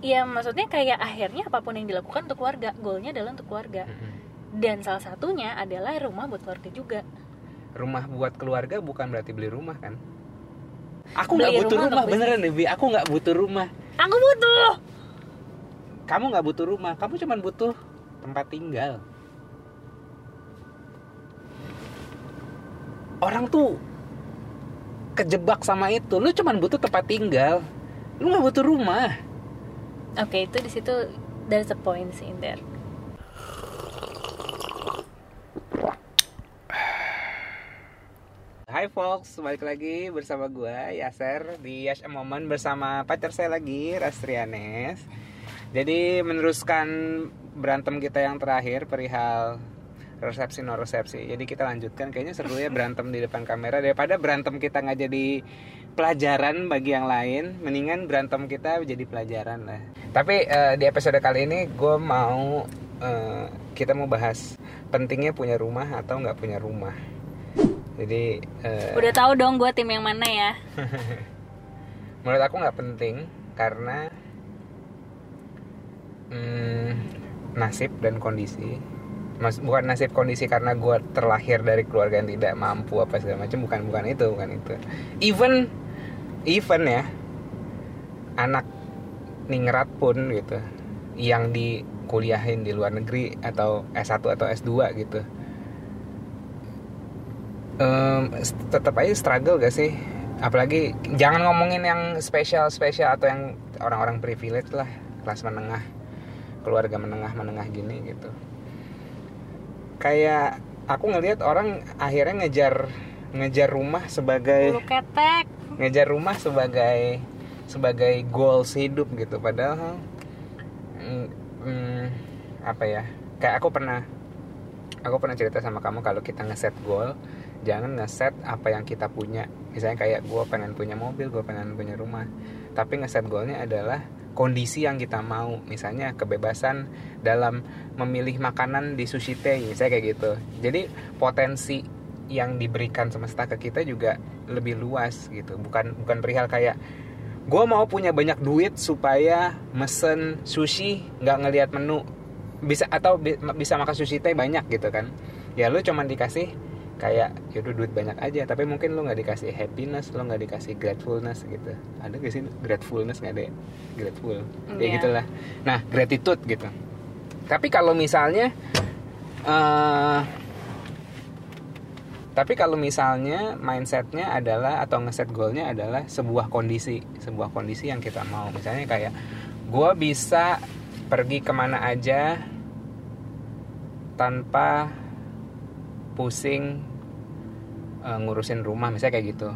ya maksudnya kayak akhirnya apa pun yang dilakukan untuk keluarga goalnya adalah untuk keluarga. Dan salah satunya adalah rumah buat keluarga juga. Rumah buat keluarga bukan berarti beli rumah kan? Aku Beli nggak butuh rumah rumah, beneran deh Bi. aku nggak butuh rumah. Aku butuh! Kamu nggak butuh rumah. Kamu cuma butuh tempat tinggal. Orang tuh kejebak sama itu. Lu cuma butuh tempat tinggal. Lu nggak butuh rumah oke itu di situ there's a point in there Hai folks, balik lagi bersama gue Yaser di Yash a Moment bersama pacar saya lagi Rastrianes. Jadi meneruskan berantem kita yang terakhir perihal resepsi no resepsi. Jadi kita lanjutkan kayaknya seru ya berantem di depan kamera daripada berantem kita nggak jadi pelajaran bagi yang lain. Mendingan berantem kita jadi pelajaran lah. Tapi eh, di episode kali ini gue mau eh, kita mau bahas pentingnya punya rumah atau nggak punya rumah. Jadi eh, udah tahu dong gue tim yang mana ya menurut aku nggak penting karena hmm, nasib dan kondisi Mas, bukan nasib kondisi karena gue terlahir dari keluarga yang tidak mampu apa segala macam bukan bukan itu bukan itu even even ya. Anak ningrat pun gitu yang dikuliahin di luar negeri atau S1 atau S2 gitu. Em, tetap aja struggle gak sih? Apalagi jangan ngomongin yang spesial spesial atau yang orang-orang privilege lah kelas menengah keluarga menengah menengah gini gitu. Kayak aku ngelihat orang akhirnya ngejar ngejar rumah sebagai bulu ketek ngejar rumah sebagai sebagai goals hidup gitu. Padahal mm, mm, apa ya kayak aku pernah aku pernah cerita sama kamu kalau kita ngeset goal jangan ngeset apa yang kita punya. Misalnya kayak gue pengen punya mobil gue pengen punya rumah. Tapi ngeset goalnya adalah kondisi yang kita mau. Misalnya kebebasan dalam memilih makanan di sushi tei misalnya kayak gitu. Jadi potensi yang diberikan semesta ke kita juga lebih luas gitu. Bukan bukan perihal kayak gue mau punya banyak duit supaya mesen sushi nggak ngelihat menu. Bisa atau bi- bisa makan sushi teh banyak gitu kan. Ya lu cuman dikasih kayak yaudah duit banyak aja. Tapi mungkin lu nggak dikasih happiness lu nggak dikasih gratefulness gitu. Ada gak sih gratefulness nggak ada ya? grateful. Ya Iya. gitulah. Nah gratitude gitu. Tapi kalau misalnya eh tapi kalau misalnya mindsetnya adalah atau ngeset goalnya adalah sebuah kondisi sebuah kondisi yang kita mau. Misalnya kayak gue bisa pergi ke mana aja tanpa pusing eh, ngurusin rumah misalnya kayak gitu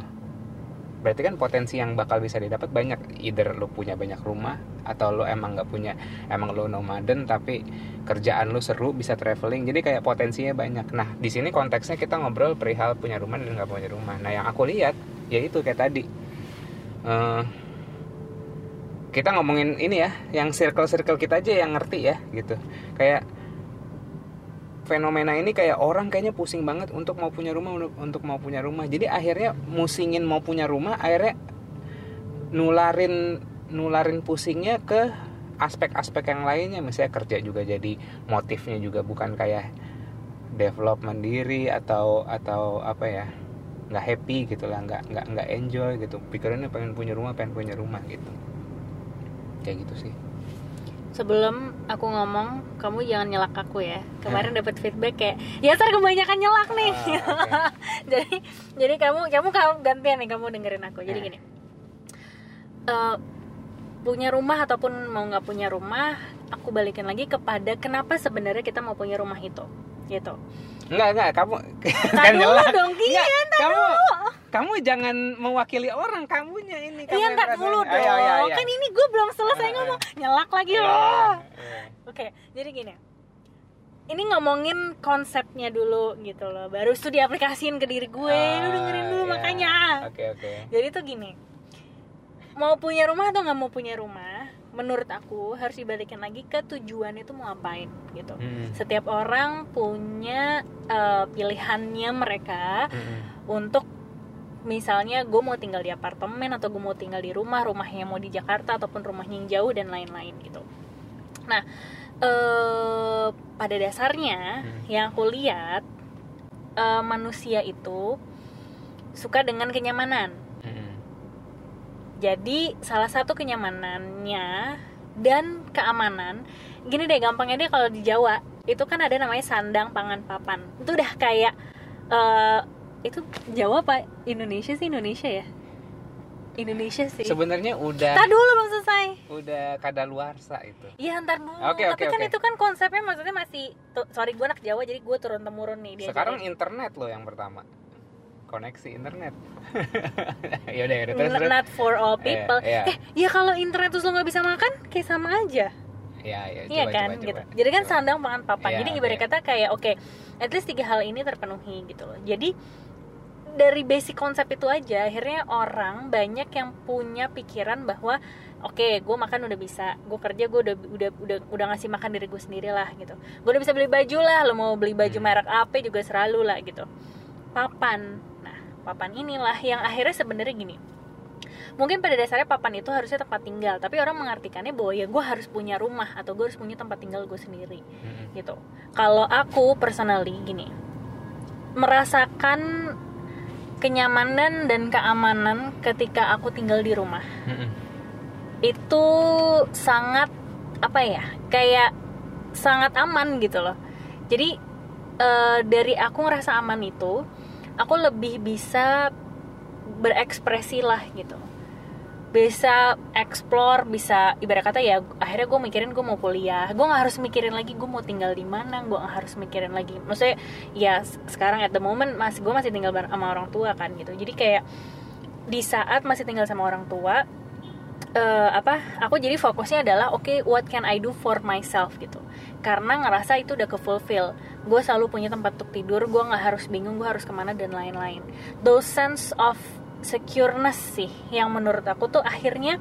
berarti kan potensi yang bakal bisa didapat banyak. Either lo punya banyak rumah atau lo emang nggak punya emang lo nomaden tapi kerjaan lo seru bisa traveling. Jadi kayak potensinya banyak. Nah di sini konteksnya kita ngobrol perihal punya rumah dan nggak punya rumah. Nah yang aku lihat ya itu kayak tadi. Eh, kita ngomongin ini ya yang circle circle kita aja yang ngerti ya gitu. Kayak fenomena ini kayak orang kayaknya pusing banget untuk mau punya rumah untuk, mau punya rumah. Jadi akhirnya musingin mau punya rumah akhirnya nularin nularin pusingnya ke aspek-aspek yang lainnya. Misalnya kerja juga jadi motifnya juga bukan kayak develop mandiri atau atau apa ya nggak happy gitu lah nggak nggak nggak enjoy gitu. Pikirannya pengen punya rumah pengen punya rumah gitu. Kayak gitu sih sebelum aku ngomong kamu jangan nyelak aku ya. Kemarin dapat feedback kayak ya sar kebanyakan nyelak nih. Ah, jadi jadi kamu kamu kamu gantian nih kamu dengerin aku. Jadi Eh. gini Eh, punya rumah ataupun mau nggak punya rumah aku balikin lagi kepada kenapa sebenarnya kita mau punya rumah itu gitu Enggak, enggak, kamu dulu nyelak. dong, tar kamu kamu jangan mewakili orang, kamunya ini kamu iya yang ntar ngerasain. dulu Ah, dong iya, iya, iya. kan ini gue belum selesai Ah, ah. ngomong nyelak lagi Iya, loh iya. Oke, jadi gini. Ini ngomongin konsepnya dulu gitu loh. Baru itu diaplikasiin ke diri gue. Lu dengerin dulu Ah, iya. makanya. Oke, oke. Jadi tuh gini. Mau punya rumah atau nggak mau punya rumah? Menurut aku harus dibalikin lagi ke tujuan itu mau ngapain gitu. Hmm, Setiap orang punya eh, pilihannya mereka hmm, untuk misalnya gue mau tinggal di apartemen atau gue mau tinggal di rumah rumahnya mau di Jakarta ataupun rumahnya yang jauh dan lain-lain gitu nah eh, pada dasarnya Hmm. yang aku lihat eh, manusia itu suka dengan kenyamanan. Jadi salah satu kenyamanannya dan keamanan gini deh gampangnya deh kalau di Jawa itu kan ada namanya sandang pangan papan. Itu udah kayak eh, itu Jawa apa Indonesia sih? Indonesia ya? Indonesia sih. Sebenarnya udah Ntar dulu belum selesai udah kadaluarsa itu. Iya ntar dulu. Oke, Tapi oke, kan itu kan konsepnya maksudnya masih tuh, Sorry gue anak Jawa jadi gue turun temurun nih dia sekarang internet loh yang pertama koneksi internet yaudah yaudah terus terus Not for all people Iya, iya. Eh ya kalau internet terus lo gak bisa makan Kayak sama aja ya ya Iya coba, kan coba, gitu. coba. Jadi kan Coba. sandang pangan papan. Iya, Jadi ibarat oke. kata kayak oke, at least tiga hal ini terpenuhi gitu loh. Jadi dari basic konsep itu aja akhirnya orang banyak yang punya pikiran bahwa oke gue makan udah bisa gue kerja gue udah udah udah udah ngasih makan diri gue sendiri lah gitu gue udah bisa beli baju lah lo mau beli baju Hmm. merek apa juga selalu lah gitu papan papan inilah yang akhirnya sebenarnya gini mungkin pada dasarnya papan itu harusnya tempat tinggal tapi orang mengartikannya bahwa ya gue harus punya rumah atau gue harus punya tempat tinggal gue sendiri Mm-mm. gitu kalau aku personally gini merasakan kenyamanan dan keamanan ketika aku tinggal di rumah Mm-mm. itu sangat apa ya kayak sangat aman gitu loh jadi eh, dari aku ngerasa aman itu aku lebih bisa berekspresi lah gitu. Bisa explore bisa ibarat kata ya akhirnya gue mikirin gue mau kuliah. Gue nggak harus mikirin lagi gue mau tinggal di mana gue nggak harus mikirin lagi. Maksudnya ya sekarang at the moment masih gue masih tinggal sama orang tua kan gitu. Jadi kayak di saat masih tinggal sama orang tua eh, apa aku jadi fokusnya adalah oke what can I do for myself gitu karena ngerasa itu udah ke fulfill gue selalu punya tempat untuk tidur gue nggak harus bingung gue harus ke mana dan lain-lain. Those sense of secureness sih yang menurut aku tuh akhirnya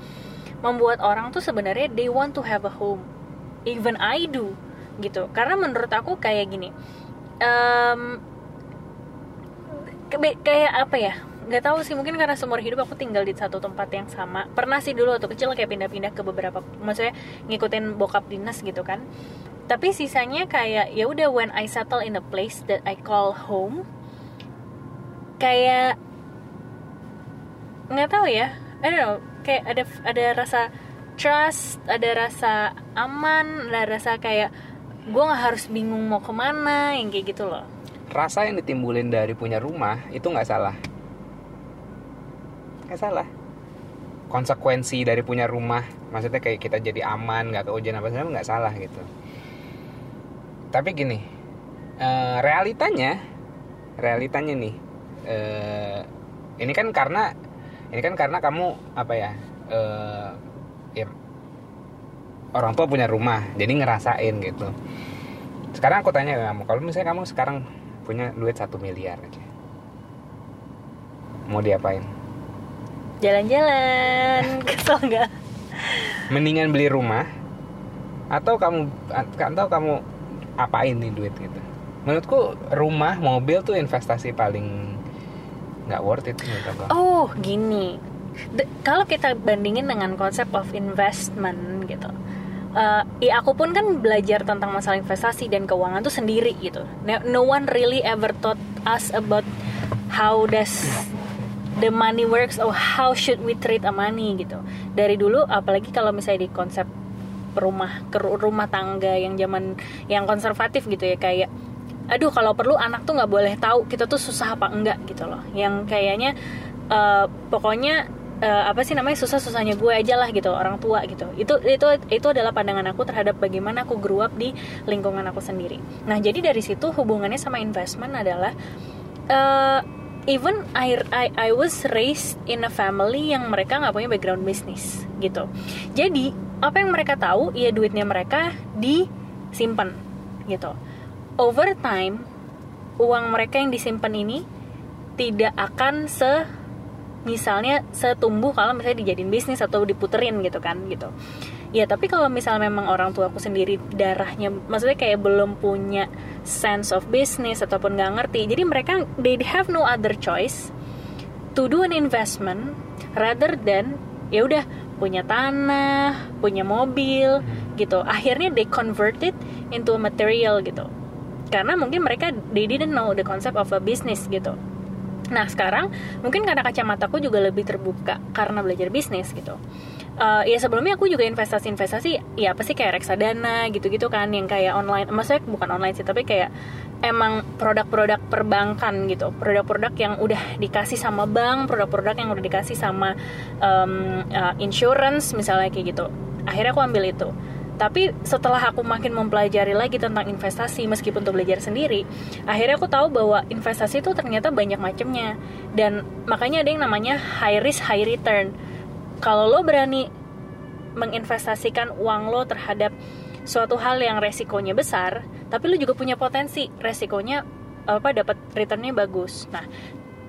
membuat orang tuh sebenarnya they want to have a home. Even I do gitu. Karena menurut aku kayak gini kebe- kayak apa ya nggak tahu sih mungkin karena seumur hidup aku tinggal di satu tempat yang sama. Pernah sih dulu waktu kecil kayak pindah-pindah ke beberapa maksudnya ngikutin bokap dinas gitu kan. Tapi sisanya kayak ya udah when I settle in a place that I call home kayak nggak tahu ya. I don't know kayak ada ada rasa trust ada rasa aman ada rasa kayak gue nggak harus bingung mau ke mana yang kayak gitu loh. Rasa yang ditimbulin dari punya rumah itu nggak salah nggak salah. Konsekuensi dari punya rumah maksudnya kayak kita jadi aman nggak kehujanan apa segala nggak salah gitu. Tapi gini eh, realitanya realitanya nih eh, ini kan karena ini kan karena kamu apa ya ya orang tua punya rumah jadi ngerasain gitu. Sekarang aku tanya kamu kalau misalnya kamu sekarang punya duit satu miliar aja mau diapain jalan-jalan. Kesel nggak? Mendingan beli rumah. Atau kamu atau kamu apain nih duit gitu. Menurutku rumah mobil tuh investasi paling nggak worth it menurut aku. Oh gini. De- kalau kita bandingin dengan konsep of investment gitu eh, ya aku pun kan belajar tentang masalah investasi dan keuangan tuh sendiri gitu. No, no one really ever taught us about how does the money works or how should we treat a money gitu. Dari dulu apalagi kalau misalnya di konsep rumah rumah tangga yang zaman yang konservatif gitu ya kayak aduh kalau perlu anak tuh nggak boleh tahu kita tuh susah apa enggak gitu loh. Yang kayaknya eh, pokoknya eh, apa sih namanya susah susahnya gue aja lah gitu orang tua gitu. Itu itu itu adalah pandangan aku terhadap bagaimana aku grew up di lingkungan aku sendiri. Nah jadi dari situ hubungannya sama investment adalah eh, even I, I I was raised in a family yang mereka nggak punya background bisnis gitu. Jadi apa yang mereka tahu ya duitnya mereka disimpan gitu. Over time uang mereka yang disimpan ini tidak akan se misalnya setumbuh kalau misalnya dijadiin bisnis atau diputerin gitu kan gitu ya tapi kalau misalnya memang orang tua aku sendiri darahnya maksudnya kayak belum punya sense of business ataupun nggak ngerti jadi mereka they have no other choice to do an investment rather than ya udah punya tanah punya mobil gitu. Akhirnya they convert it into a material gitu. Karena mungkin mereka they didn't know the concept of a business gitu. Nah sekarang mungkin karena kacamataku juga lebih terbuka karena belajar bisnis gitu Uh, ya sebelumnya aku juga investasi-investasi ya apa sih kayak reksadana gitu-gitu kan yang kayak online. Maksudnya bukan online sih tapi kayak emang produk-produk perbankan gitu. Produk-produk yang udah dikasih sama bank produk-produk yang udah dikasih sama um, uh, insurance misalnya kayak gitu. Akhirnya aku ambil itu. Tapi setelah aku makin mempelajari lagi tentang investasi meskipun untuk belajar sendiri akhirnya aku tahu bahwa investasi itu ternyata banyak macamnya dan makanya ada yang namanya high risk high return kalau lo berani menginvestasikan uang lo terhadap suatu hal yang resikonya besar tapi lo juga punya potensi resikonya apa dapat returnnya bagus. Nah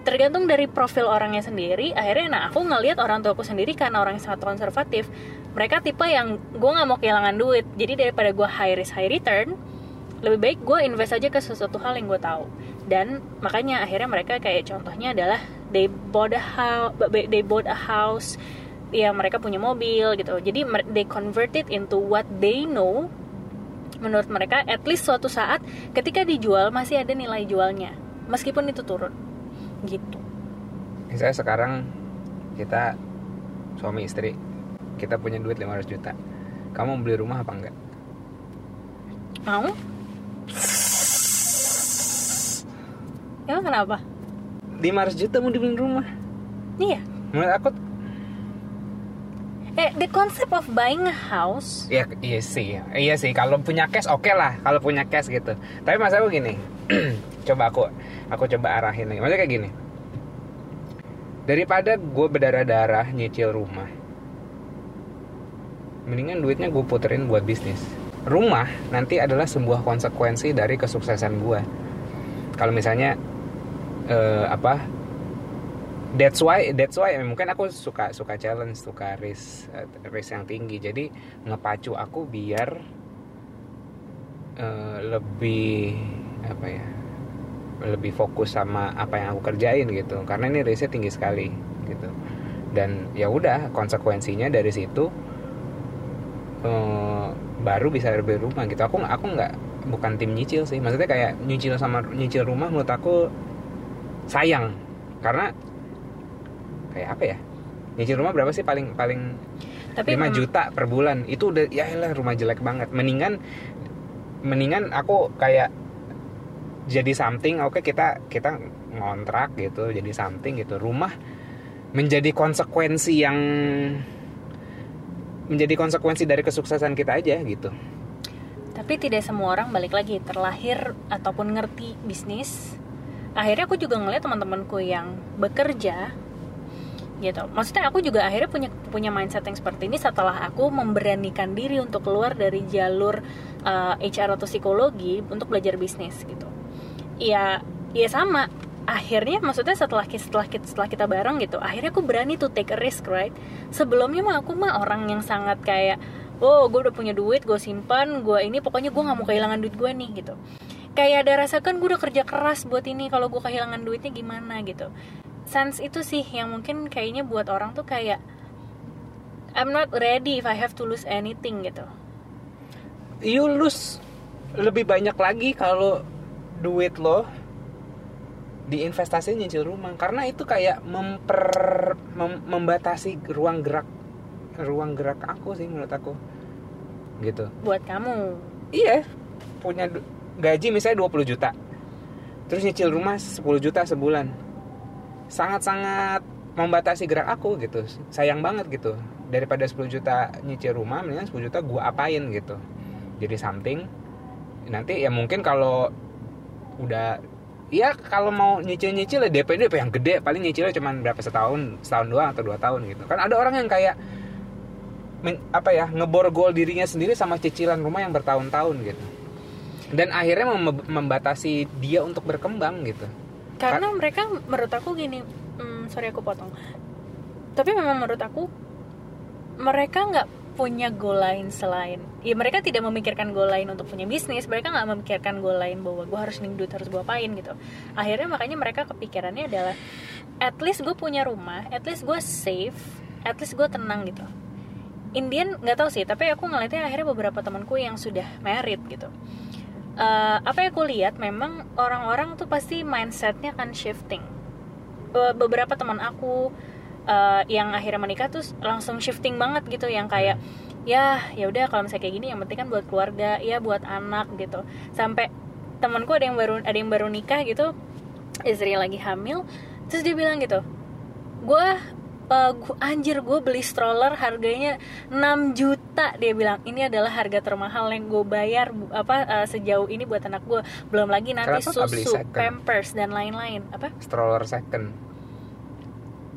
tergantung dari profil orangnya sendiri. Akhirnya nah aku ngelihat orang tuaku sendiri karena orang yang sangat konservatif mereka tipe yang gue nggak mau kehilangan duit. Jadi daripada gue high risk high return lebih baik gue invest aja ke sesuatu hal yang gue tahu. Dan makanya akhirnya mereka kayak contohnya adalah they bought a house they bought a house ya mereka punya mobil gitu. Jadi they convert it into what they know menurut mereka at least suatu saat ketika dijual masih ada nilai jualnya. Meskipun itu turun. Gitu. Misalnya sekarang kita suami istri kita punya duit 500 juta. Kamu beli rumah apa enggak? Mau? Emang kenapa? 500 juta mau dibeli rumah? Iya. Menurut aku Eh, the concept of buying a house. Iya, iya sih, iya sih. Kalau punya cash oke okay lah, kalau punya cash gitu. Tapi mas aku gini, coba aku, aku coba arahin lagi. Maksudnya kayak gini. Daripada gue berdarah-darah nyicil rumah, mendingan duitnya gue puterin buat bisnis. Rumah nanti adalah sebuah konsekuensi dari kesuksesan gue. Kalau misalnya uh, apa that's why that's why mungkin aku suka suka challenge suka risk uh, risk yang tinggi. Jadi ngepacu aku biar uh, lebih apa ya lebih fokus sama apa yang aku kerjain gitu. Karena ini risknya tinggi sekali gitu. Dan ya udah konsekuensinya dari situ uh, baru bisa beli rumah gitu. Aku aku nggak bukan tim nyicil sih. Maksudnya kayak nyicil sama nyicil rumah menurut aku sayang. Karena kayak apa ya? Nyicil rumah berapa sih paling paling Tapi 5 juta per bulan? Itu udah ya elah rumah jelek banget. Mendingan mendingan aku kayak jadi something oke kita kita ngontrak gitu jadi something gitu. Rumah menjadi konsekuensi yang menjadi konsekuensi dari kesuksesan kita aja gitu. Tapi tidak semua orang balik lagi terlahir ataupun ngerti bisnis. Akhirnya aku juga ngeliat teman-temanku yang bekerja gitu. Maksudnya aku juga akhirnya punya punya mindset yang seperti ini setelah aku memberanikan diri untuk keluar dari jalur uh, HR atau psikologi untuk belajar bisnis gitu. Iya, iya sama. Akhirnya maksudnya setelah setelah kita setelah kita bareng gitu, akhirnya aku berani to take a risk, right? Sebelumnya mah aku mah orang yang sangat kayak oh gue udah punya duit gue simpan gue ini pokoknya gue nggak mau kehilangan duit gue nih gitu kayak ada rasa kan gue udah kerja keras buat ini kalau gue kehilangan duitnya gimana gitu sense itu sih yang mungkin kayaknya buat orang tuh kayak I'm not ready if I have to lose anything gitu. You lose lebih banyak lagi kalau duit lo diinvestasi nyicil rumah. Karena itu kayak memper mem- membatasi ruang gerak ruang gerak aku sih menurut aku. Gitu. Buat kamu. Iya punya gaji misalnya 20 juta. Terus nyicil rumah 10 juta sebulan sangat-sangat membatasi gerak aku gitu. Sayang banget gitu. Daripada 10 juta nyicil rumah mendingan 10 juta gua apain gitu. Jadi something. Nanti ya mungkin kalau udah ya kalau mau nyicil-nyicil ya DP DP yang gede. Paling nyicilnya cuma berapa setahun setahun doang atau dua tahun gitu. Kan ada orang yang kayak men- apa ya ngeborgol dirinya sendiri sama cicilan rumah yang bertahun-tahun gitu. Dan akhirnya mem- membatasi dia untuk berkembang gitu karena mereka menurut aku gini hmm, sorry aku potong. Tapi memang menurut aku mereka nggak punya goal lain selain ya mereka tidak memikirkan goal lain untuk punya bisnis mereka nggak memikirkan goal lain bahwa gue harus nih duit harus gue apain gitu. Akhirnya makanya mereka kepikirannya adalah at least gue punya rumah at least gue safe at least gue tenang gitu. Indian nggak tahu sih tapi aku ngeliatnya akhirnya beberapa temanku yang sudah married gitu Eh, apa yang aku lihat memang orang-orang tuh pasti mindsetnya akan shifting. Be- beberapa teman aku eh, yang akhirnya menikah tuh langsung shifting banget gitu yang kayak ya ya udah kalau misalnya kayak gini yang penting kan buat keluarga ya buat anak gitu. Sampai temanku ada yang baru ada yang baru nikah gitu istri lagi hamil terus dia bilang gitu gue anjir gue beli stroller harganya 6 juta dia bilang. Ini adalah harga termahal yang gue bayar apa eh, sejauh ini buat anak gue belum lagi nanti Kenapa susu pampers dan lain-lain. Apa? Stroller second.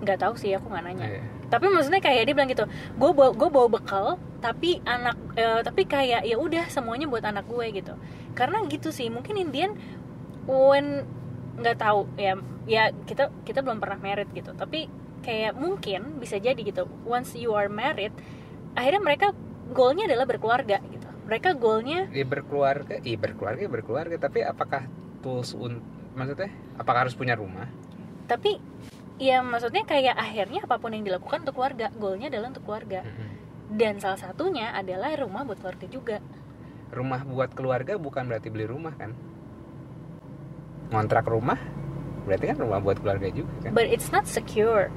Nggak tahu sih aku nggak nanya. Iya. tapi maksudnya kayak dia bilang gitu gue bawa gue bawa bekal tapi anak eh, tapi kayak ya udah semuanya buat anak gue gitu. Karena gitu sih mungkin Indian when nggak tahu ya ya kita kita belum pernah married gitu. Tapi kayak mungkin bisa jadi gitu. Once you are married akhirnya mereka goalnya adalah berkeluarga gitu. Mereka goalnya ya berkeluarga iya berkeluarga ya berkeluarga. Tapi apakah tools un maksudnya apakah harus punya rumah? Tapi ya maksudnya kayak akhirnya apa pun yang dilakukan untuk keluarga goalnya adalah untuk keluarga. Mm-mm. dan salah satunya adalah rumah buat keluarga juga. Rumah buat keluarga bukan berarti beli rumah kan? Ngontrak rumah berarti kan rumah buat keluarga juga kan? But it's not secure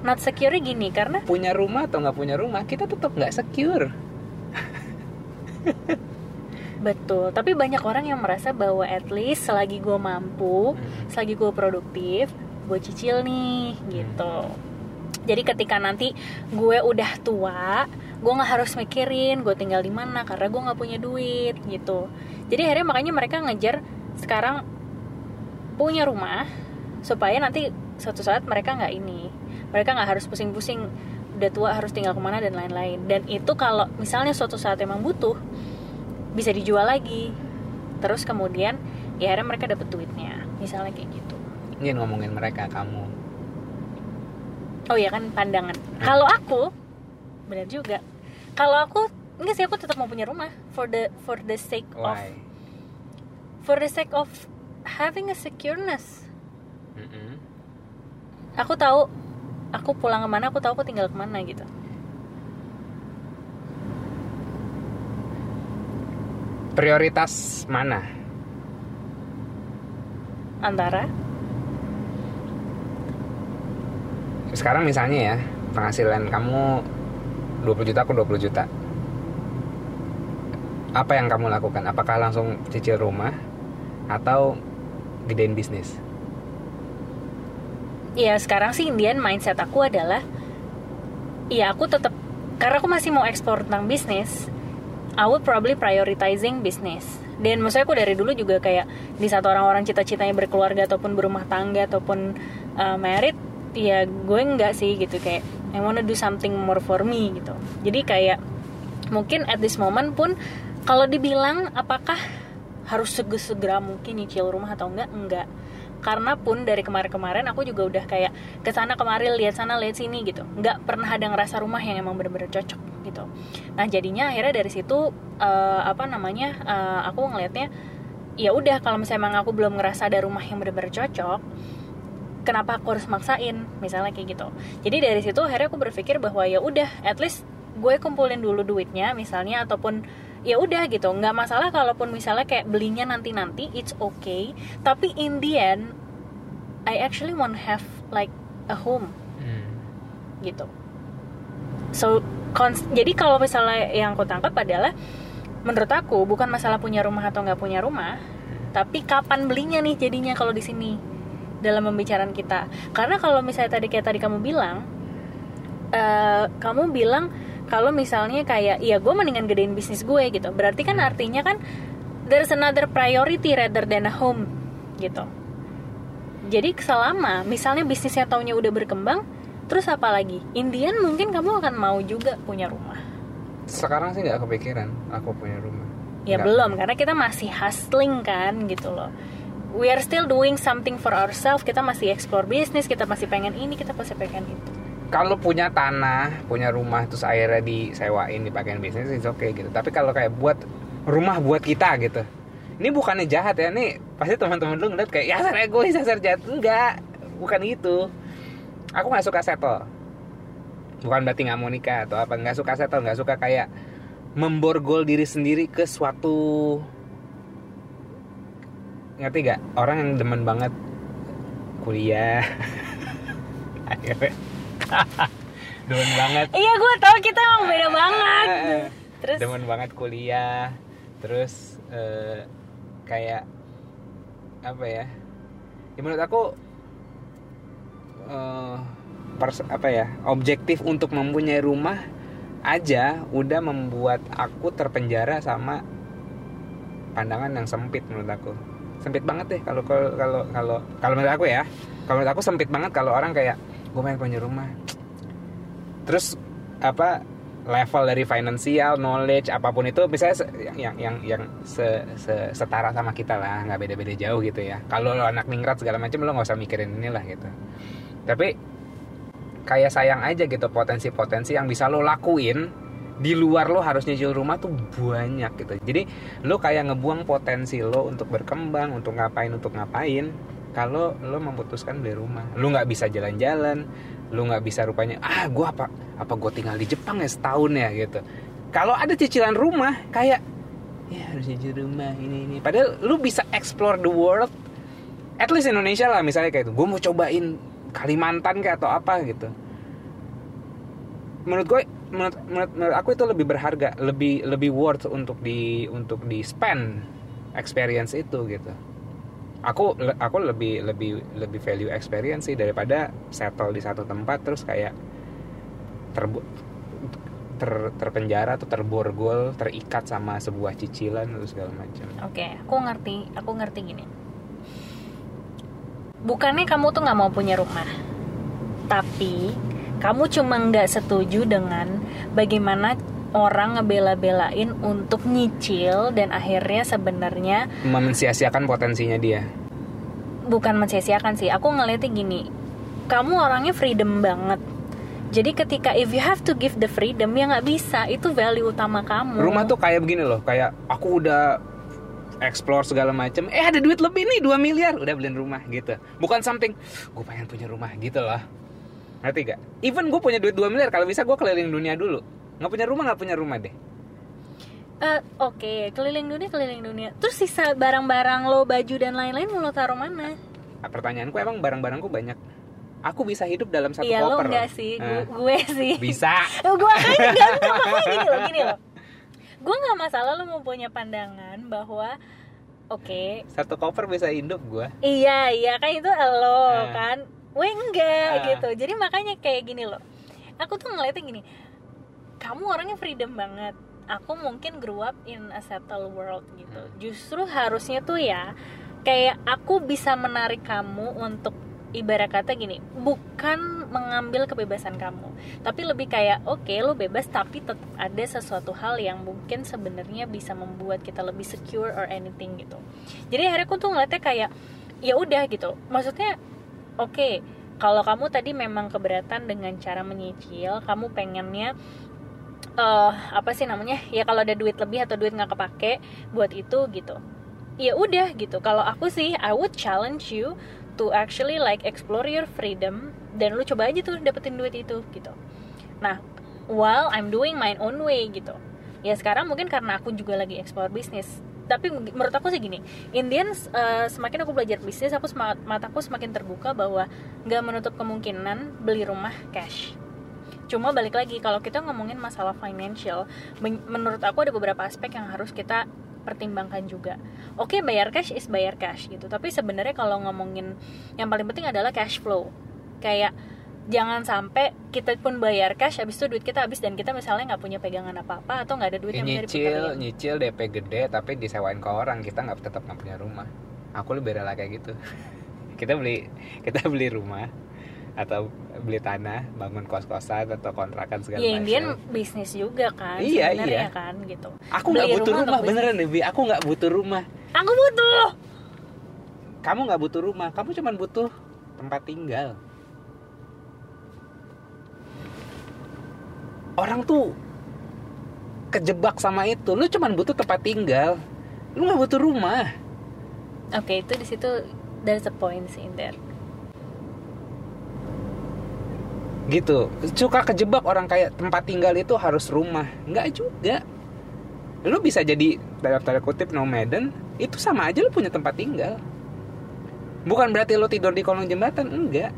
not secure gini karena punya rumah atau nggak punya rumah kita tetap nggak secure. Betul. Tapi banyak orang yang merasa bahwa at least selagi gue mampu selagi gue produktif gue cicil nih gitu. Jadi ketika nanti gue udah tua gue nggak harus mikirin gue tinggal di mana karena gue nggak punya duit gitu. Jadi akhirnya makanya mereka ngejar sekarang punya rumah supaya nanti suatu saat mereka nggak ini mereka nggak harus pusing-pusing udah tua harus tinggal ke mana dan lain-lain. Dan itu kalau misalnya suatu saat emang butuh bisa dijual lagi. Terus kemudian ya akhirnya mereka dapet duitnya. Misalnya kayak gitu. Ini ngomongin mereka kamu. Oh ya kan pandangan. Kalau aku benar juga. Kalau aku enggak sih aku tetap mau punya rumah. For the for the sake of why? For the sake of having a secureness. Mm-mm. aku tahu aku pulang ke mana aku tahu aku tinggal ke mana gitu. Prioritas mana? Antara? Sekarang misalnya ya penghasilan kamu 20 juta aku 20 juta. Apa yang kamu lakukan? Apakah langsung cicil rumah atau gedein bisnis ya sekarang sih Indian mindset aku adalah ya aku tetap karena aku masih mau ekspor tentang bisnis I would probably prioritizing business dan maksudnya aku dari dulu juga kayak di saat orang-orang cita-citanya berkeluarga ataupun berumah tangga ataupun uh, married ya gue enggak sih gitu. Kayak I wanna do something more for me gitu. Jadi kayak mungkin at this moment pun kalau dibilang apakah harus segera mungkin nyicil rumah atau enggak? Enggak karena pun dari kemarin-kemarin aku juga udah kayak ke sana kemari lihat sana lihat sini gitu. Nggak pernah ada ngerasa rumah yang emang bener-bener cocok gitu. Nah jadinya akhirnya dari situ eh, apa namanya eh, aku ngelihatnya ya udah kalau misalnya emang aku belum ngerasa ada rumah yang bener-bener cocok kenapa aku harus maksain? Misalnya kayak gitu. Jadi dari situ akhirnya aku berpikir bahwa ya udah at least gue kumpulin dulu duitnya misalnya ataupun ya udah gitu. Nggak masalah kalaupun misalnya kayak belinya nanti nanti it's okay. Tapi in the end I actually want have like a home. Hmm. gitu. So cons- jadi kalau misalnya yang aku tangkap adalah menurut aku bukan masalah punya rumah atau nggak punya rumah tapi kapan belinya nih jadinya kalau di sini dalam pembicaraan kita. Karena kalau misalnya tadi kayak tadi kamu bilang eh, kamu bilang kalau misalnya kayak ya gue mendingan gedein bisnis gue gitu. Berarti kan artinya kan there's another priority rather than a home gitu. Jadi selama misalnya bisnisnya taunya udah berkembang terus apa lagi? Indian mungkin kamu akan mau juga punya rumah. Sekarang sih nggak kepikiran aku punya rumah. Ya Nggak. belum karena kita masih hustling kan gitu loh. We are still doing something for ourselves kita masih explore bisnis kita masih pengen ini kita masih pengen itu kalau punya tanah punya rumah terus akhirnya disewain dipakein bisnis itu oke gitu. Tapi kalau kayak buat rumah buat kita gitu. Ini bukannya jahat ya nih pasti teman-teman lu ngeliat kayak ya dasar egois dasar jahat. Enggak bukan itu aku nggak suka settle. Bukan berarti nggak mau nikah atau apa nggak suka settle nggak suka kayak memborgol diri sendiri ke suatu ngerti gak orang yang demen banget kuliah. Akhirnya demen banget. Iya gue tau kita emang beda banget. Terus? Demen banget kuliah. Terus eh, kayak apa ya? Ya menurut aku eh, pers- apa ya objektif untuk mempunyai rumah aja udah membuat aku terpenjara sama pandangan yang sempit menurut aku. Sempit banget deh kalau kalau kalau kalau menurut aku ya. Kalau menurut aku sempit banget kalau orang kayak gue pengen punya rumah terus apa level dari financial knowledge apa pun itu misalnya yang yang yang, se- se- setara sama kita lah nggak beda-beda jauh gitu ya. Kalau lo anak ningrat segala macam lo nggak usah mikirin inilah gitu. Tapi kayak sayang aja gitu potensi-potensi yang bisa lo lakuin di luar lo harus nyicil rumah tuh banyak gitu. Jadi lo kayak ngebuang potensi lo untuk berkembang untuk ngapain untuk ngapain kalau lo memutuskan beli rumah lo nggak bisa jalan-jalan lo nggak bisa rupanya ah gue apa apa gue tinggal di Jepang ya setahun ya gitu. Kalau ada cicilan rumah kayak ya harus nyicil rumah ini ini. Padahal lo bisa explore the world at least Indonesia lah misalnya kayak itu. Gue mau cobain Kalimantan kayak atau apa gitu. Menurut gue menurut, menurut, menurut aku itu lebih berharga lebih lebih worth untuk di untuk di spend experience itu gitu aku aku lebih lebih lebih value experience sih daripada settle di satu tempat terus kayak terbu ter, terpenjara atau terborgol terikat sama sebuah cicilan atau segala macam. Oke aku ngerti aku ngerti gini. Bukannya kamu tuh nggak mau punya rumah tapi kamu cuma nggak setuju dengan bagaimana orang ngebela-belain untuk nyicil dan akhirnya sebenarnya mensia-siakan potensinya dia. Bukan mensia-siakan sih aku ngeliatnya gini kamu orangnya freedom banget. Jadi ketika if you have to give the freedom ya nggak bisa itu value utama kamu. Rumah tuh kayak begini loh kayak aku udah explore segala macam eh ada duit lebih nih 2 miliar udah beliin rumah gitu. Bukan something gue pengen punya rumah gitu loh. Ngerti gak even gue punya duit 2 miliar kalau bisa gue keliling dunia dulu nggak punya rumah nggak punya rumah deh Eh, Oke, keliling dunia, keliling dunia. Terus sisa barang-barang lo, baju dan lain-lain mau lo taruh mana? Ah, pertanyaanku emang barang-barangku banyak aku bisa hidup dalam satu Iya lo koper enggak sih, Eh, gue, gue sih. bisa gue kan enggak makanya gini loh, gini loh. Gue nggak masalah lo mau punya pandangan bahwa oke, satu koper bisa hidup gue iya iya kan itu lo Eh. kan. Gue enggak gitu. Jadi makanya kayak gini loh. Aku tuh ngeliatnya gini. Kamu orangnya freedom banget. Aku mungkin grew up in a settled world gitu. Hmm. Justru harusnya tuh ya kayak aku bisa menarik kamu untuk ibarat kata gini, bukan mengambil kebebasan kamu, tapi lebih kayak oke lo bebas tapi tetap ada sesuatu hal yang mungkin sebenarnya bisa membuat kita lebih secure or anything gitu. Jadi akhirnya aku tuh ngeliatnya kayak ya udah gitu. Maksudnya oke kalau kamu tadi memang keberatan dengan cara menyicil, kamu pengennya eh apa sih namanya? Ya kalau ada duit lebih atau duit nggak kepake buat itu gitu. Ya udah gitu. Kalau aku sih I would challenge you to actually like explore your freedom dan lu coba aja tuh dapetin duit itu gitu. Nah while I'm doing my own way gitu. Ya sekarang mungkin karena aku juga lagi explore bisnis. Tapi menurut aku sih gini Indian semakin aku belajar bisnis aku semangat mataku semakin terbuka bahwa nggak menutup kemungkinan beli rumah cash cuma balik lagi kalau kita ngomongin masalah financial men- menurut aku ada beberapa aspek yang harus kita pertimbangkan juga. Oke bayar cash is bayar cash gitu. Tapi sebenarnya kalau ngomongin yang paling penting adalah cash flow. Kayak jangan sampai kita pun bayar cash habis itu duit kita habis dan kita misalnya nggak punya pegangan apa apa atau nggak ada duit Ya, yang nyicil nyicil DP gede tapi disewain ke orang. Kita nggak tetap nggak punya rumah. Aku lebih rela kayak gitu. Kita beli kita beli rumah atau beli tanah bangun kos kosan atau kontrakan segala ya macam. Indian bisnis juga kan Iya, iya. kan gitu. Aku nggak butuh rumah rumah, beneran nih Bi. aku nggak butuh rumah. Aku butuh. Kamu nggak butuh rumah. Kamu cuma butuh tempat tinggal. Orang tuh kejebak sama itu. Lu cuma butuh tempat tinggal. Lu nggak butuh rumah. Oke itu di situ there's a point sih in there gitu. Suka kejebak orang kayak tempat tinggal itu harus rumah. Nggak juga. Lu bisa jadi dalam tanda kutip nomaden itu sama aja lu punya tempat tinggal. Bukan berarti lu tidur di kolong jembatan enggak.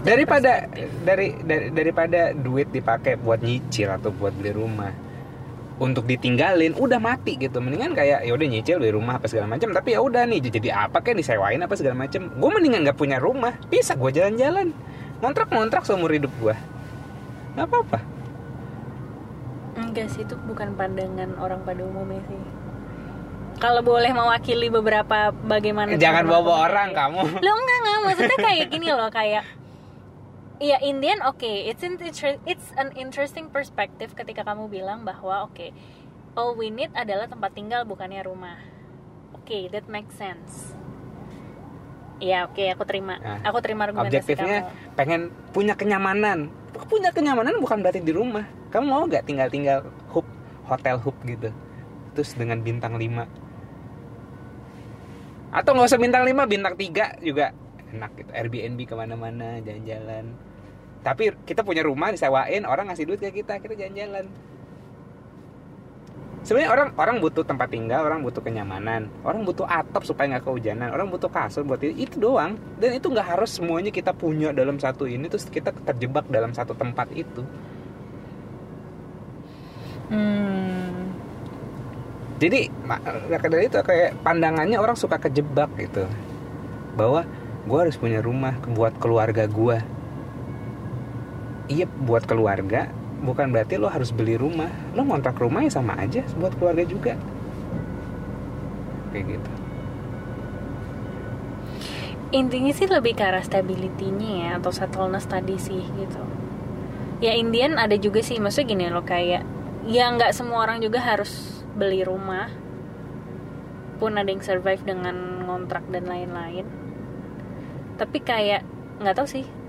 Daripada dari, dari daripada duit dipakai buat nyicil atau buat beli rumah untuk ditinggalin udah mati gitu. Mendingan kayak ya udah nyicil beli rumah apa segala macam tapi ya udah nih jadi apa kayak disewain apa segala macam gue mendingan nggak punya rumah. Bisa gue jalan-jalan. Ngontrak ngontrak seumur hidup gue nggak apa-apa. Enggak sih itu bukan pandangan orang pada umumnya sih. Kalau boleh mewakili beberapa bagaimana jangan bawa orang kayak- kamu. Lo enggak enggak. Maksudnya kayak gini loh kayak Iya Indian oke it's an it's an interesting perspective ketika kamu bilang bahwa oke all we need adalah tempat tinggal bukannya rumah. Oke, that makes sense. Iya, oke, aku terima. Nah, aku terima argumentasi objektifnya kamu. pengen punya kenyamanan punya kenyamanan bukan berarti di rumah kamu mau nggak tinggal-tinggal hub hotel hub gitu terus dengan bintang 5 atau nggak usah bintang 5 bintang 3 juga enak gitu Airbnb ke mana-mana jalan-jalan tapi kita punya rumah disewain orang ngasih duit ke kita kita jalan-jalan. Sebenarnya orang orang butuh tempat tinggal orang butuh kenyamanan orang butuh atap supaya nggak kehujanan orang butuh kasur buat itu, itu doang. Dan itu nggak harus semuanya kita punya dalam satu ini terus kita terjebak dalam satu tempat itu. Hmm. jadi maka dari itu kayak pandangannya orang suka kejebak gitu. Bahwa gue harus punya rumah buat keluarga gue iya buat keluarga bukan berarti lo harus beli rumah. Lo ngontrak rumah ya sama aja buat keluarga juga. Kayak gitu. Intinya sih lebih ke arah stability-nya ya atau settleness tadi sih gitu. Ya Indian ada juga sih maksudnya gini loh kayak ya nggak semua orang juga harus beli rumah. Pun ada yang survive dengan ngontrak dan lain-lain. Tapi kayak nggak tahu sih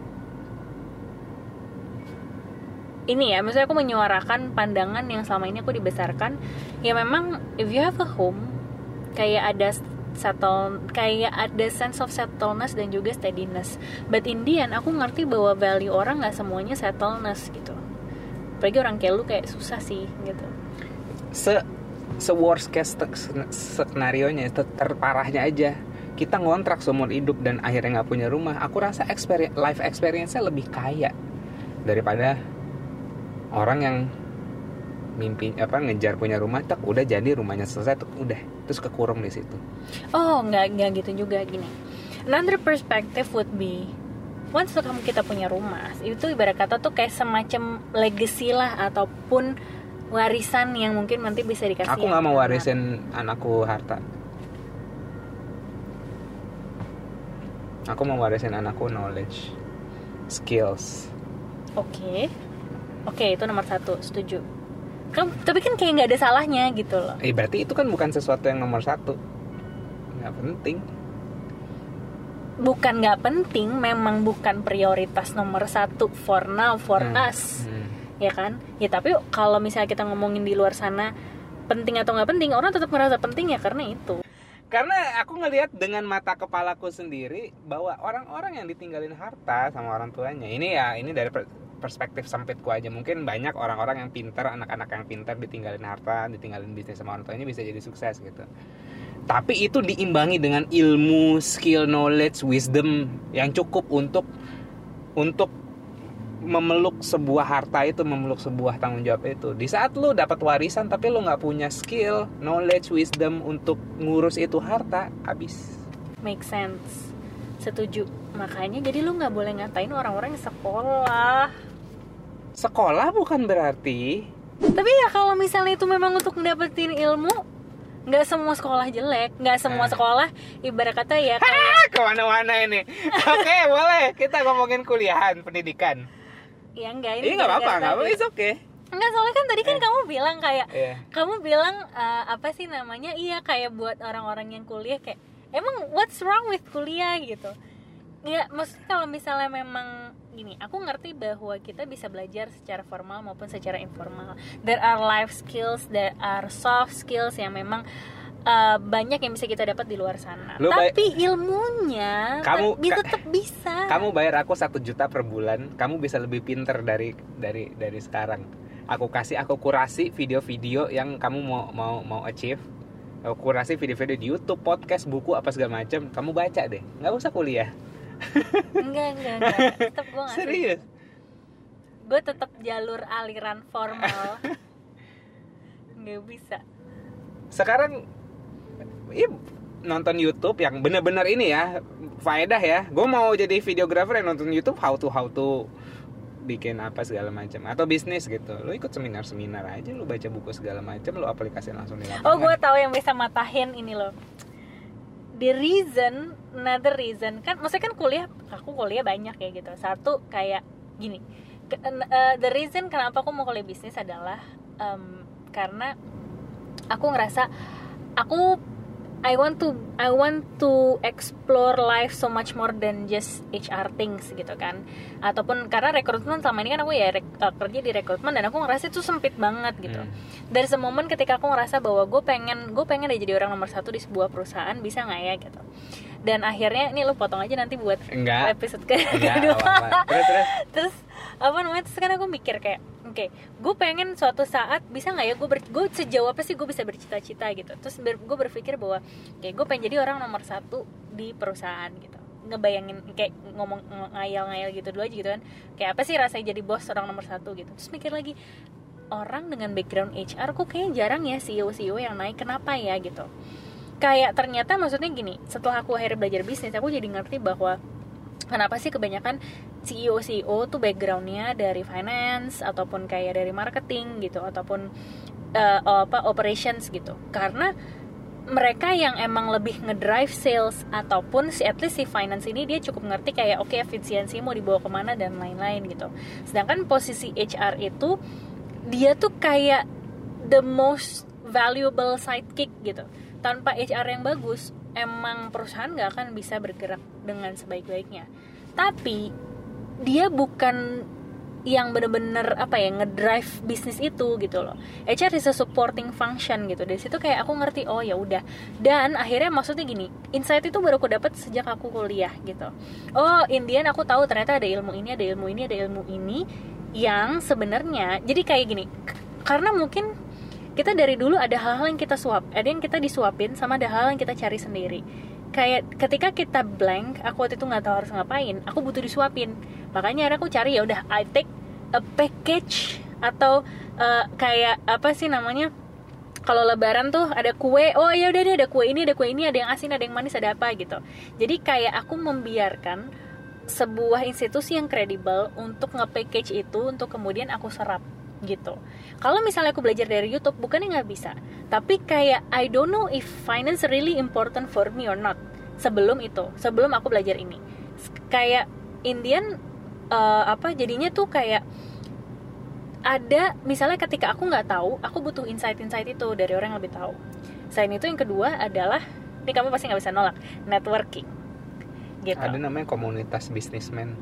ini ya maksudnya aku menyuarakan pandangan yang selama ini aku dibesarkan. Ya memang if you have a home kayak ada settle kayak ada sense of settleness dan juga steadiness. But in the end aku ngerti bahwa value orang nggak semuanya settleness gitu. Apalagi orang kayak lu kayak susah sih gitu. Se se worst case skenario nya ter- terparahnya aja. Kita ngontrak seumur hidup dan akhirnya nggak punya rumah. Aku rasa experience, life experience-nya lebih kaya daripada orang yang mimpi apa ngejar punya rumah tak udah jadi rumahnya selesai tuh udah. Terus kekurung di situ. Oh nggak nggak gitu juga. Gini. Another perspective would be once kamu kita punya rumah itu ibarat kata tuh kayak semacam legacy lah ataupun warisan yang mungkin nanti bisa dikasih aku nggak mau anak. warisin anakku harta. Aku mau warisin anakku knowledge skills. Oke, oke itu nomor satu, setuju. Kamu, tapi kan kayak nggak ada salahnya gitu loh. Eh berarti itu kan bukan sesuatu yang nomor satu nggak penting Bukan nggak penting, memang bukan prioritas nomor satu for now for Hmm. us, Hmm. ya kan? Ya tapi kalau misalnya kita ngomongin di luar sana penting atau nggak penting, orang tetap merasa penting ya karena itu. Karena aku ngelihat dengan mata kepalaku sendiri bahwa orang-orang yang ditinggalin harta sama orang tuanya ini ya ini dari perspektif sempitku aja. Mungkin banyak orang-orang yang pintar anak-anak yang pintar ditinggalin harta ditinggalin bisnis sama orang tuanya bisa jadi sukses gitu. Tapi itu diimbangi dengan ilmu skill knowledge wisdom yang cukup untuk untuk memeluk sebuah harta itu memeluk sebuah tanggung jawab itu. Di saat lu dapat warisan tapi lu nggak punya skill knowledge wisdom untuk ngurus itu harta habis. Make sense, setuju. Makanya jadi lu nggak boleh ngatain orang-orang yang sekolah. Sekolah bukan berarti Tapi ya kalau misalnya itu memang untuk mendapatkan ilmu, nggak semua sekolah jelek, nggak semua Eh. sekolah ibarat kata ya kayak ke mana-mana ini oke boleh kita ngomongin kuliahan pendidikan ya enggak ini nggak apa-apa nggak apa it's okay Enggak soalnya kan tadi kan Eh. kamu bilang kayak Iya. kamu bilang eh, apa sih namanya? Iya kayak buat orang-orang yang kuliah kayak emang what's wrong with kuliah gitu. Ya maksudnya kalau misalnya memang gini, aku ngerti bahwa kita bisa belajar secara formal maupun secara informal. There are life skills, there are soft skills yang memang uh, banyak yang bisa kita dapat di luar sana. Lu Tapi ilmunya Kamu- bisa tetap bisa. kamu bayar aku satu juta per bulan kamu bisa lebih pinter dari dari dari sekarang aku kasih aku kurasi video-video yang kamu mau mau mau achieve aku kurasi video-video di YouTube podcast buku apa segala macam kamu baca deh nggak usah kuliah enggak enggak enggak. Tetap gue nggak serius Gue tetap jalur aliran formal. nggak bisa. sekarang iya, nonton YouTube yang bener-bener ini ya faedah ya gue mau jadi videografer yang nonton YouTube how to how to bikin apa segala macam atau bisnis gitu lo ikut seminar seminar aja lo baca buku segala macam lo aplikasi langsung di lapangan Oh, gue tahu yang bisa matahin ini loh. The reason, another reason kan, maksudnya kan kuliah, aku kuliah banyak ya gitu. Satu kayak gini, ke- eh, the reason kenapa aku mau kuliah bisnis adalah em, karena aku ngerasa aku I want to I want to explore life so much more than just HR things gitu kan. Ataupun karena rekrutmen selama ini kan aku ya rek- eh, kerja di rekrutmen dan aku ngerasa itu sempit banget gitu. Hmm. dari semomen ketika aku ngerasa bahwa gue pengen gue pengen deh jadi orang nomor satu di sebuah perusahaan bisa nggak ya gitu. Dan akhirnya ini lu potong aja nanti buat enggak. episode enggak kedua. apa-apa. terus terus. Terus apa namanya terus kan aku mikir kayak oke gue pengen suatu saat bisa nggak ya gue gue sejauh apa sih gue bisa bercita-cita gitu. Terus ber, gue berpikir bahwa kayak gue pengen jadi orang nomor satu di perusahaan gitu. Ngebayangin kayak ngomong ngayal-ngayal gitu dulu aja gitu kan. Kayak apa sih rasanya jadi bos orang nomor satu gitu. Terus mikir lagi orang dengan background HR kok kayaknya jarang ya CEO CEO yang naik kenapa ya gitu. Kayak ternyata maksudnya gini setelah aku akhirnya belajar bisnis aku jadi ngerti bahwa kenapa sih kebanyakan CEO CEO tuh backgroundnya dari finance ataupun kayak dari marketing gitu ataupun eh, apa operations gitu. Karena mereka yang emang lebih ngedrive sales ataupun si at least si finance ini dia cukup ngerti kayak oke efisiensi mau dibawa ke mana dan lain-lain gitu. Sedangkan posisi HR itu dia tuh kayak the most valuable sidekick gitu. Tanpa HR yang bagus emang perusahaan nggak akan bisa bergerak dengan sebaik-baiknya. Tapi dia bukan yang bener-bener apa ya ngedrive bisnis itu gitu loh. HR is a supporting function gitu. Dari situ kayak aku ngerti oh ya udah. Dan akhirnya maksudnya gini insight itu baru aku dapat sejak aku kuliah gitu. Oh Indian aku tahu ternyata ada ilmu ini ada ilmu ini ada ilmu ini yang sebenarnya jadi kayak gini karena mungkin kita dari dulu ada hal-hal yang kita suap ada yang kita disuapin sama ada hal yang kita cari sendiri. Kayak ketika kita blank aku waktu itu nggak tahu harus ngapain aku butuh disuapin. Makanya akhirnya aku cari ya udah I take a package atau eh, kayak apa sih namanya kalau lebaran tuh ada kue oh ya udah deh ada kue ini ada kue ini ada yang asin ada yang manis ada apa gitu. Jadi kayak aku membiarkan sebuah institusi yang kredibel untuk nge-package itu untuk kemudian aku serap gitu. Kalau misalnya aku belajar dari YouTube bukannya nggak bisa, tapi kayak I don't know if finance really important for me or not. Sebelum itu, sebelum aku belajar ini, kayak Indian eh, apa jadinya tuh kayak ada misalnya ketika aku nggak tahu, aku butuh insight-insight itu dari orang yang lebih tahu. Selain itu yang kedua adalah ini kamu pasti nggak bisa nolak networking. Gitu. ada namanya komunitas bisnismen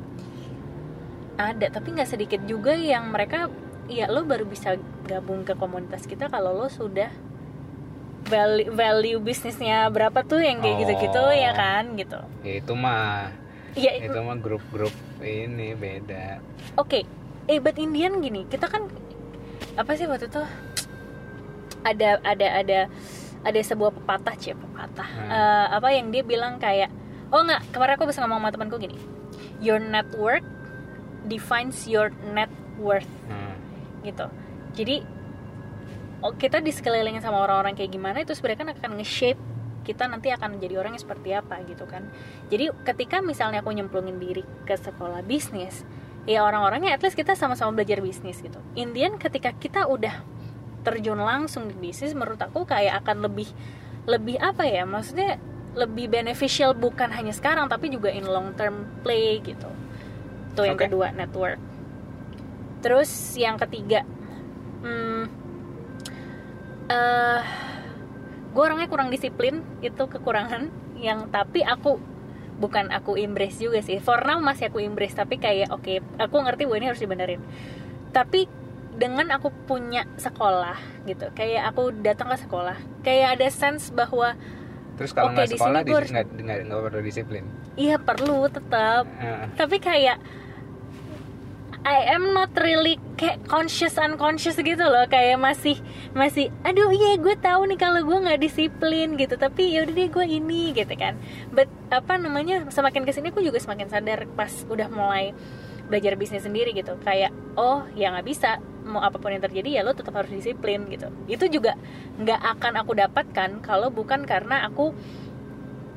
ada tapi nggak sedikit juga yang mereka ya lo baru bisa gabung ke komunitas kita kalau lo sudah value, value bisnisnya berapa tuh yang kayak Oh. gitu-gitu ya kan gitu ya itu mah ya itu mah grup-grup ini beda oke eh but Indian gini kita kan apa sih waktu itu ada ada ada ada sebuah pepatah cie pepatah Hmm. Eh, apa yang dia bilang kayak oh nggak kemarin aku bisa ngomong sama temanku gini your network defines your net worth Hmm. Gitu. Jadi oh, kita di sekelilingnya sama orang-orang kayak gimana itu sebenarnya kan akan nge-shape kita nanti akan menjadi orang yang seperti apa gitu kan. Jadi ketika misalnya aku nyemplungin diri ke sekolah bisnis ya orang-orangnya at least kita sama-sama belajar bisnis gitu. Indian ketika kita udah terjun langsung di bisnis menurut aku kayak akan lebih lebih apa ya maksudnya lebih beneficial bukan hanya sekarang tapi juga in long term play gitu. Tuh yang Oke. kedua network terus yang ketiga hmm, eh gue orangnya kurang disiplin itu kekurangan yang tapi aku bukan aku embrace juga sih. For now masih aku embrace tapi kayak oke aku ngerti bahwa ini harus dibenerin. Tapi dengan aku punya sekolah gitu kayak aku datang ke sekolah kayak ada sense bahwa terus kalau Oke, nggak di sekolah sini harus- nggak perlu disiplin? Iya perlu tetap Heeh. tapi kayak I am not really kayak conscious unconscious gitu loh. Kayak masih masih aduh iya gue tahu nih kalau gue nggak disiplin gitu. Tapi yaudah deh gue ini gitu kan. But apa namanya semakin ke sini aku juga semakin sadar pas udah mulai belajar bisnis sendiri gitu. Kayak oh ya nggak bisa. Mau apa pun yang terjadi ya lo tetap harus disiplin gitu. Itu juga nggak akan aku dapatkan kalau bukan karena aku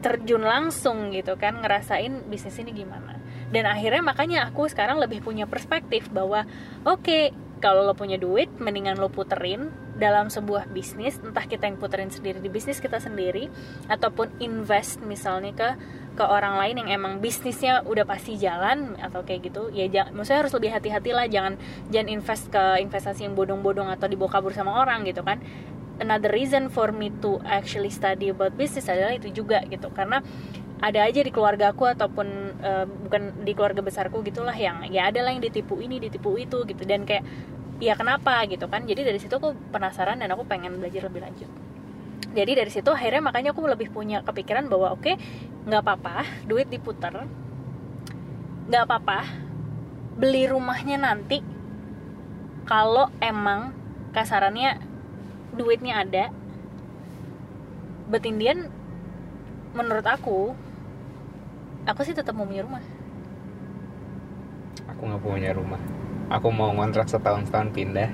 terjun langsung gitu kan ngerasain bisnis ini gimana dan akhirnya makanya aku sekarang lebih punya perspektif bahwa oke kalau lo punya duit mendingan lo puterin dalam sebuah bisnis entah kita yang puterin sendiri di bisnis kita sendiri ataupun invest misalnya ke ke orang lain yang emang bisnisnya udah pasti jalan atau kayak gitu. Ya jangan maksudnya harus lebih hati-hati lah jangan jangan invest ke investasi yang bodong-bodong atau dibawa kabur sama orang gitu kan. Another reason for me to actually study about business adalah itu juga gitu. Karena ada aja di keluarga aku ataupun eh, bukan di keluarga besarku gitulah yang ya ada lah yang ditipu ini ditipu itu gitu. Dan kayak ya kenapa? gitu kan. Jadi dari situ aku penasaran dan aku pengen belajar lebih lanjut. Jadi dari situ akhirnya makanya aku lebih punya kepikiran bahwa oke nggak apa-apa duit diputer nggak apa-apa beli rumahnya nanti. Kalau emang kasarannya duitnya ada. But Indian menurut aku aku sih tetap mau punya rumah. Aku nggak punya rumah. Aku mau ngontrak setahun setahun pindah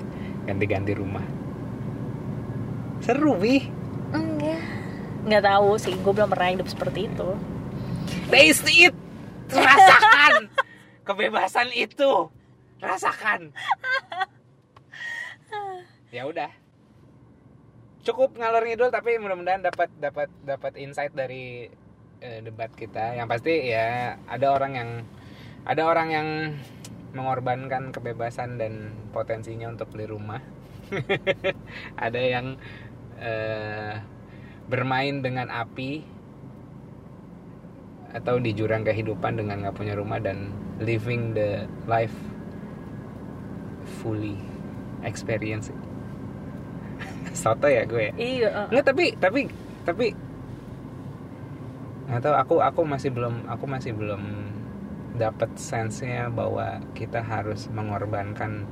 ganti-ganti rumah. Seru wih enggak. Nggak tahu sih. Gue belum pernah hidup seperti itu. Taste it. Rasakan. Kebebasan itu. Rasakan. Ya udah. Cukup ngalor ngidul tapi mudah-mudahan dapat dapat dapat insight dari eh, debat kita. Yang pasti ya ada orang yang ada orang yang mengorbankan kebebasan dan potensinya untuk beli rumah. Ada yang eh, bermain dengan api atau di jurang kehidupan dengan nggak punya rumah dan living the life fully experience. Soto ya gue? Ya iya uh, nggak tapi tapi tapi tahu aku aku masih belum aku masih belum dapat sense-nya bahwa kita harus mengorbankan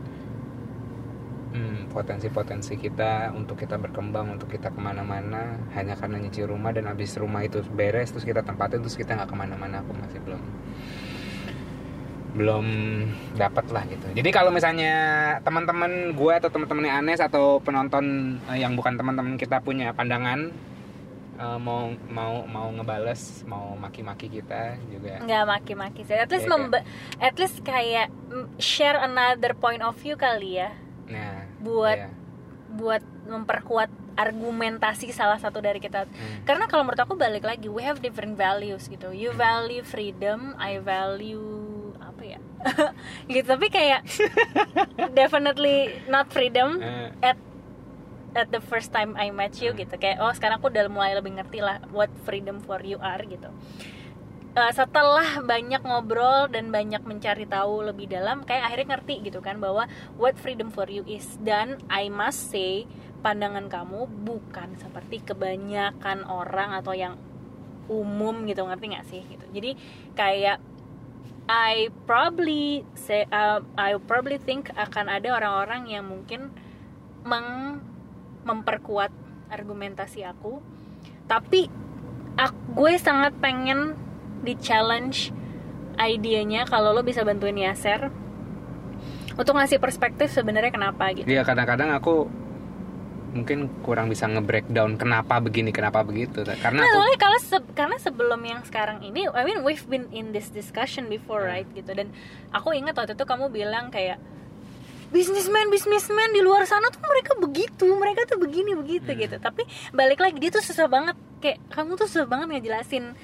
hmm, potensi-potensi kita untuk kita berkembang untuk kita ke mana-mana hanya karena nyicil rumah dan habis rumah itu beres terus kita tempatin terus kita nggak ke mana-mana. Aku masih belum belum dapat lah gitu. Jadi kalau misalnya teman-teman gue atau teman-temannya Anes atau penonton eh, yang bukan teman-teman kita punya pandangan eh, mau mau mau ngebales mau maki-maki kita juga. Nggak maki-maki sih. At least Iya, membe- at least kayak share another point of view kali ya. Nah buat iya. buat memperkuat argumentasi salah satu dari kita. Hmm. karena kalau menurut aku balik lagi we have different values gitu. You value freedom I value apa ya? Gitu tapi kayak definitely not freedom Eh, at at the first time I met you gitu. Kayak oh sekarang aku udah mulai lebih ngerti lah what freedom for you are gitu. Eh, setelah banyak ngobrol dan banyak mencari tahu lebih dalam kayak akhirnya ngerti gitu kan bahwa what freedom for you is. Dan I must say pandangan kamu bukan seperti kebanyakan orang atau yang umum gitu ngerti nggak sih gitu. Jadi kayak I probably say uh, I probably think akan ada orang-orang yang mungkin meng memperkuat argumentasi aku tapi ak- gue sangat pengen di challenge idenya kalau lo bisa bantuin Yaser untuk ngasih perspektif sebenarnya kenapa gitu Iya kadang-kadang aku mungkin kurang bisa nge-breakdown kenapa begini kenapa begitu karena Nah, aku kalau se- karena sebelum yang sekarang ini, I mean we've been in this discussion before, Hmm. right? Gitu. Dan aku ingat waktu itu kamu bilang kayak bisnismen bisnismen di luar sana tuh mereka begitu, mereka tuh begini begitu Hmm. gitu. Tapi balik lagi dia tuh susah banget. Kayak kamu tuh susah banget ngejelasin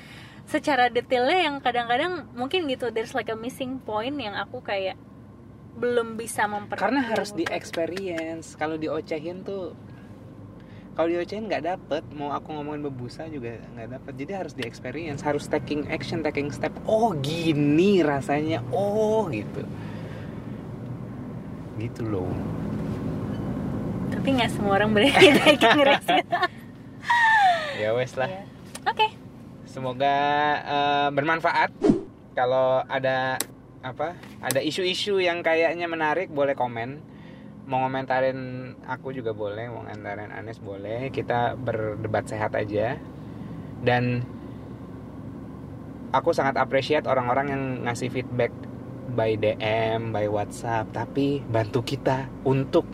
secara detailnya yang kadang-kadang mungkin gitu there's like a missing point yang aku kayak belum bisa memper karena harus di experience. Kalau diocehin tuh kalau diocehin nggak dapet. Mau aku ngomongin bebusa juga nggak dapet. Jadi harus di experience harus taking action taking step. Oh gini rasanya. Oh gitu gitu loh Tapi nggak semua orang berani risk. ya wes lah Iya. Oke. semoga eh, bermanfaat kalau ada apa ada isu-isu yang kayaknya menarik boleh komen mau ngomentarin aku juga boleh mau ngomentarin Anes boleh kita berdebat sehat aja dan aku sangat appreciate orang-orang yang ngasih feedback by DM by WhatsApp tapi bantu kita untuk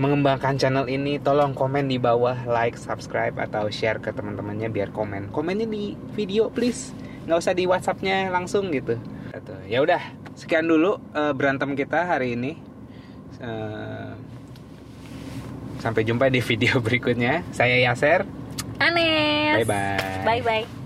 mengembangkan channel ini. Tolong komen di bawah like subscribe atau share ke teman-temannya biar komen. Komennya di video please. Nggak usah di WhatsAppnya langsung gitu. Gitu. ya udah sekian dulu eh, berantem kita hari ini. Eh, sampai jumpa di video berikutnya. Saya Yaser. Anes. bye bye Bye bye.